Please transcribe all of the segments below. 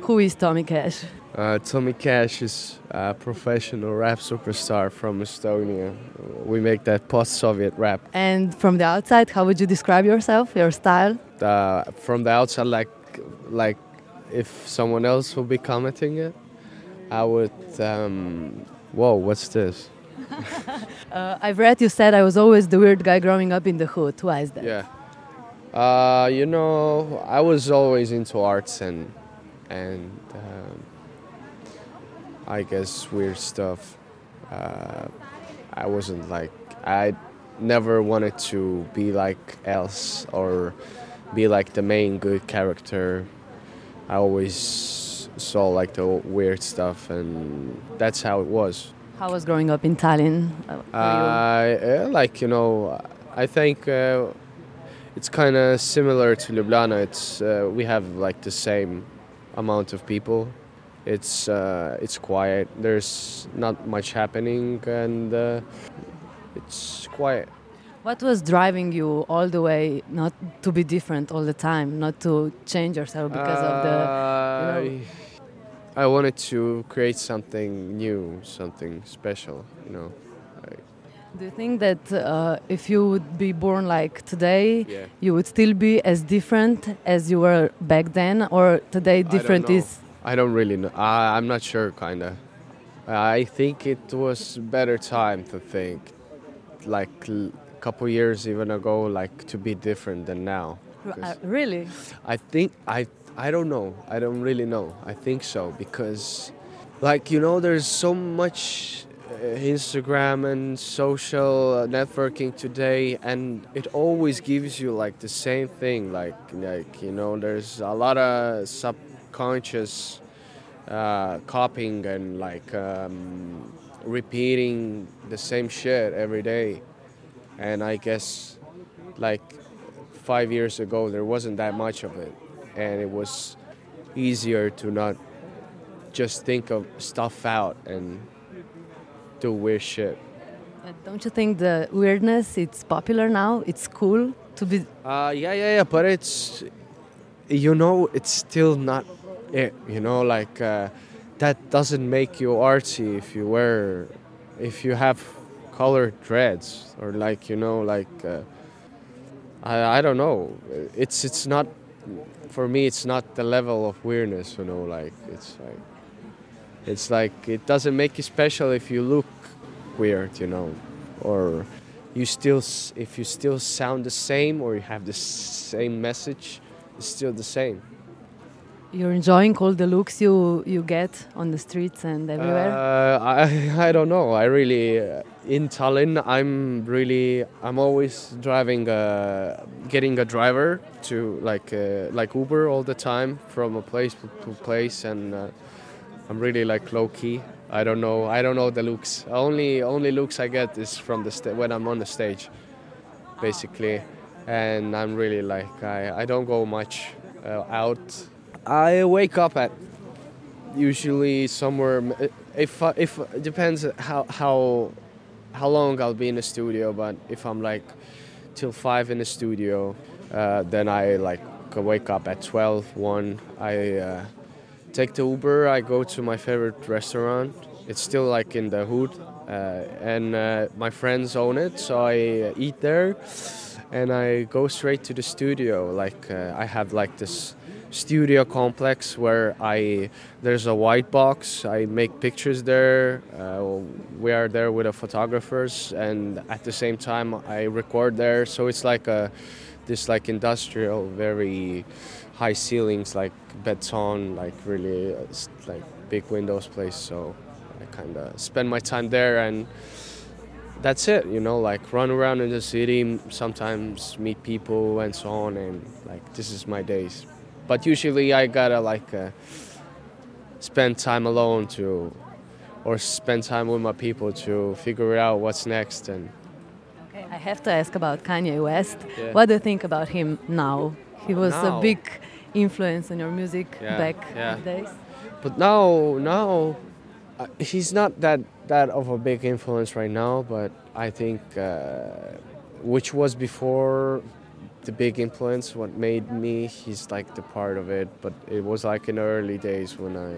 Who is Tommy Cash? Uh, Tommy Cash is a professional rap superstar from Estonia. We make that post-Soviet rap. And from the outside, how would you describe yourself, your style? Uh, from the outside, like like if someone else would be commenting it, I would. Um, whoa, what's this? Uh, I've read you said I was always the weird guy growing up in the hood. Why is that? Yeah. Uh, you know, I was always into arts and and um, I guess weird stuff. Uh, I wasn't like I never wanted to be like else or be like the main good character. I always saw like the weird stuff, and that's how it was. How was growing up in Tallinn? uh? Uh, like you know, I think uh, it's kind of similar to Ljubljana. It's uh, we have like the same amount of people. It's uh, it's quiet. There's not much happening, and uh, it's quiet. What was driving you all the way not to be different all the time, not to change yourself because of the. you know- I, I wanted to create something new, something special. You know. Do you think that uh, if you would be born like today, Yeah. you would still be as different as you were back then, or today different I is? I don't really know. I, I'm not sure, kinda. I think it was better time to think, like a couple years even ago, like to be different than now. Uh, really? I think I I don't know. I don't really know. I think so because, like you know, there's so much Instagram and social uh, networking today, and it always gives you like the same thing. Like like you know, there's a lot of subconscious uh, copying and like um, repeating the same shit every day, and I guess like five years ago there wasn't that much of it and it was easier to not just think of stuff out and do weird shit But don't you think the weirdness it's popular now? It's cool to be. uh, yeah yeah yeah but it's you know it's still not it you know like uh, that doesn't make you artsy if you wear if you have colored dreads or like you know like uh, I, I don't know it's it's not for me it's not the level of weirdness you know like it's like it's like it doesn't make you special if you look weird you know or you still if you still sound the same or you have the same message it's still the same You're enjoying all the looks you you get on the streets and everywhere. Uh, I I don't know. I really uh, in Tallinn. I'm really I'm always driving, uh, getting a driver to like uh, like Uber all the time from a place to place, and uh, I'm really like low key. I don't know. I don't know the looks. Only only looks I get is from the sta- when I'm on the stage, basically, and I'm really like I I don't go much uh, out. I wake up at usually somewhere if I- if it depends how how how long I'll be in the studio but if I'm like till 5 in the studio uh, then I like wake up at 12 1 I uh, take the Uber I go to my favorite restaurant it's still like in the hood uh, and uh, my friends own it so I eat there and I go straight to the studio like uh, I have like this studio complex where I there's a white box. I make pictures there. Uh, we are there with the photographers, and at the same time I record there. So it's like a this like industrial, very high ceilings, like beton, like really uh, like big windows place. So I kind of spend my time there and that's it you know like run around in the city sometimes meet people and so on and like this is my days but usually i gotta like uh, spend time alone to or spend time with my people to figure out what's next and Okay, I have to ask about Kanye West. Yeah. What do you think about him now? He was Now? a big influence on your music Yeah, back yeah. in the days. but now now uh, he's not that that of a big influence right now but i think uh, which was before the big influence. What made me, he's like the part of it. But it was like in the early days when I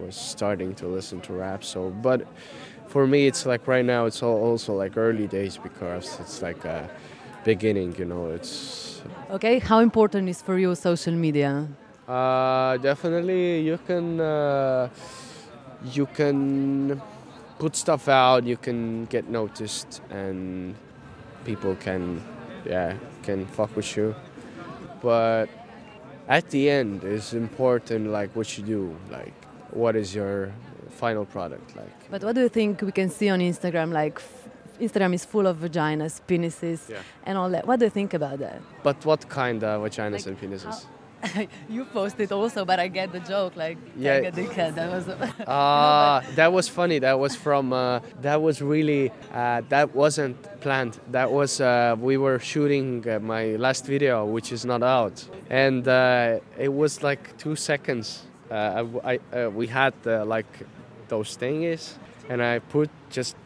was starting to listen to rap. So, but for me, it's like right now, it's all also like early days because it's like a beginning. You know, it's Okay, how important is for you social media? uh, definitely you can uh, you can put stuff out. You can get noticed, and people can yeah can fuck with you. But at the end, it's important like what you do. Like what is your final product like? But what do you think we can see on Instagram? Like, Instagram is full of vaginas, penises, Yeah. and all that. What do you think about that? But what kind of vaginas Like, and penises? you posted also, but I get the joke. Like, Yeah. yeah, dickhead. That was. Ah, that was funny. That was from. Uh, that was really. Uh, that wasn't planned. That was. Uh, we were shooting uh, my last video, which is not out, and uh, it was like two seconds. Uh, I, I uh, we had uh, like those thingies, and I put just uh,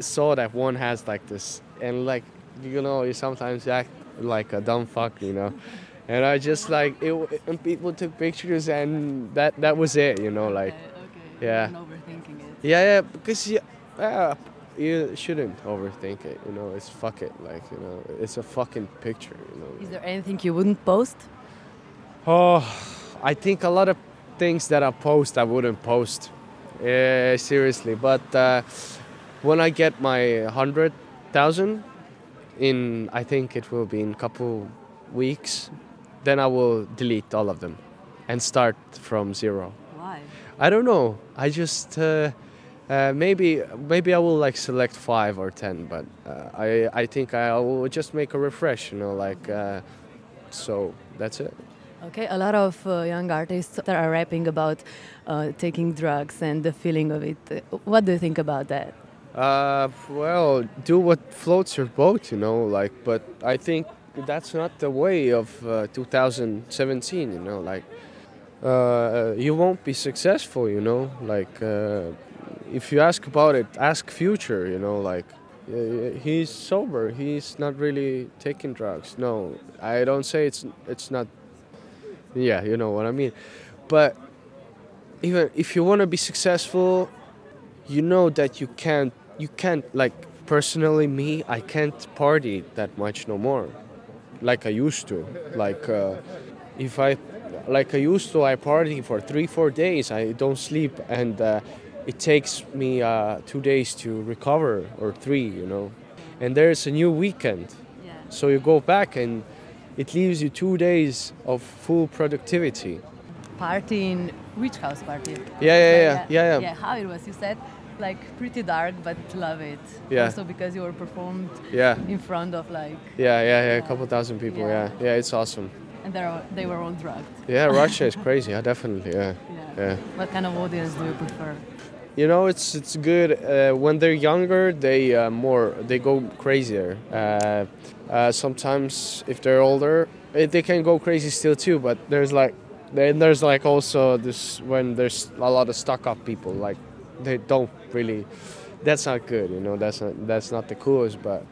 saw that one has like this, and like you know, you sometimes act like a dumb fuck, you know. And I just like it, and people took pictures, and that that was it, you know, like. okay. Yeah. overthinking it. Yeah, yeah, because you, uh, you shouldn't overthink it. You know, it's fuck it. Like you know, it's a fucking picture. You know. Is there anything you wouldn't post? Oh, I think a lot of things that I post, I wouldn't post. Uh, seriously, but uh, when I get my hundred thousand, in I think it will be in couple weeks, then I will delete all of them, and start from zero. Why? I don't know. I just uh, uh, maybe maybe I will like select five or ten, but uh, I I think I will just make a refresh. You know, like uh, so that's it. Okay, a lot of uh, young artists that are rapping about uh, taking drugs and the feeling of it. What do you think about that? Uh, well, do what floats your boat. You know, like. But I think that's not the way of uh, 2017. You know, like. Uh, you won't be successful, you know. Like, uh, if you ask about it, ask Future, you know. Like, uh, he's sober. He's not really taking drugs. No, I don't say it's it's not. Yeah, you know what I mean. But even if you want to be successful, you know that you can't. You can't like personally me. I can't party that much no more, like I used to. Like, uh, if I like I used to, I party for three, four days. I don't sleep, and uh, it takes me uh, two days to recover, or three, you know. And there's a new weekend, Yeah. so you go back, and it leaves you two days of full productivity. Party in which house party? Yeah, yeah, yeah, yeah, yeah. Yeah, how it was? You said like pretty dark, but love it. Yeah. Also because you were performed Yeah, in front of like, yeah, yeah, yeah. A couple thousand people. Yeah, Yeah. yeah, it's awesome. and they are they were all drugged. Yeah, Russia is crazy. Yeah, definitely. Yeah, Yeah. yeah. What kind of audience do you prefer? You know, it's it's good uh, when they're younger. They uh, more they go crazier. Uh, uh, sometimes if they're older, eh, they can go crazy still too. But there's like then there's like also this when there's a lot of stuck up people. Like they don't really. That's not good. You know, that's not that's not the coolest. But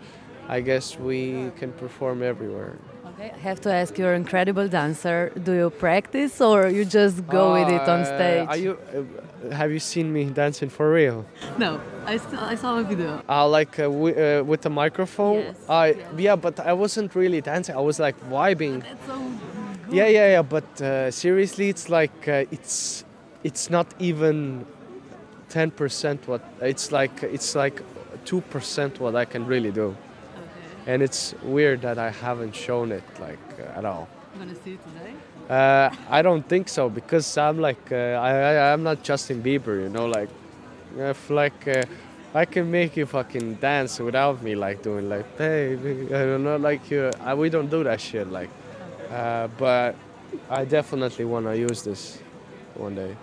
I guess we can perform everywhere. Okay, I have to ask. You're an incredible dancer. Do you practice or you just go with it on Uh, stage? Are you? Uh, have you seen me dancing for real? No, I saw, I saw a video. Uh, like uh, uh, with the microphone. Yes, I yes. yeah, but I wasn't really dancing. I was like vibing. That's so good. Yeah, yeah, yeah. But uh, seriously, it's like uh, it's it's not even ten percent what it's like. It's like two percent what I can really do, Okay. and it's weird that I haven't shown it like uh, at all. I'm gonna see it today. Uh, I don't think so because I'm like uh, I, I I'm not Justin Bieber, you know. Like if like uh, I can make you fucking dance without me like doing like baby, I don't know, like you. I, we don't do that shit like. Uh, but I definitely want to use this one day.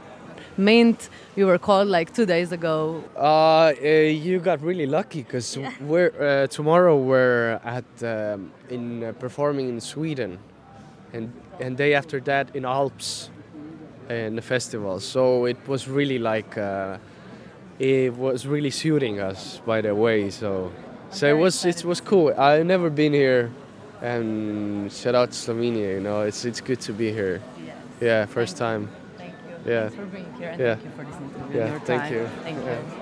Mint, you were called like two days ago. Uh, uh, you got really lucky because we're uh, tomorrow we're at um, in uh, performing in Sweden, and and day after that in Alps, in the festival. So it was really like uh, it was really suiting us by the way. So so it was it was cool. I've never been here and shout out to Slovenia. You know, it's it's good to be here. Yes. Yeah, first time. Yeah. Thanks for being here and Yeah. thank you for this interview. Yeah, Your thank you. Thank Yeah. you.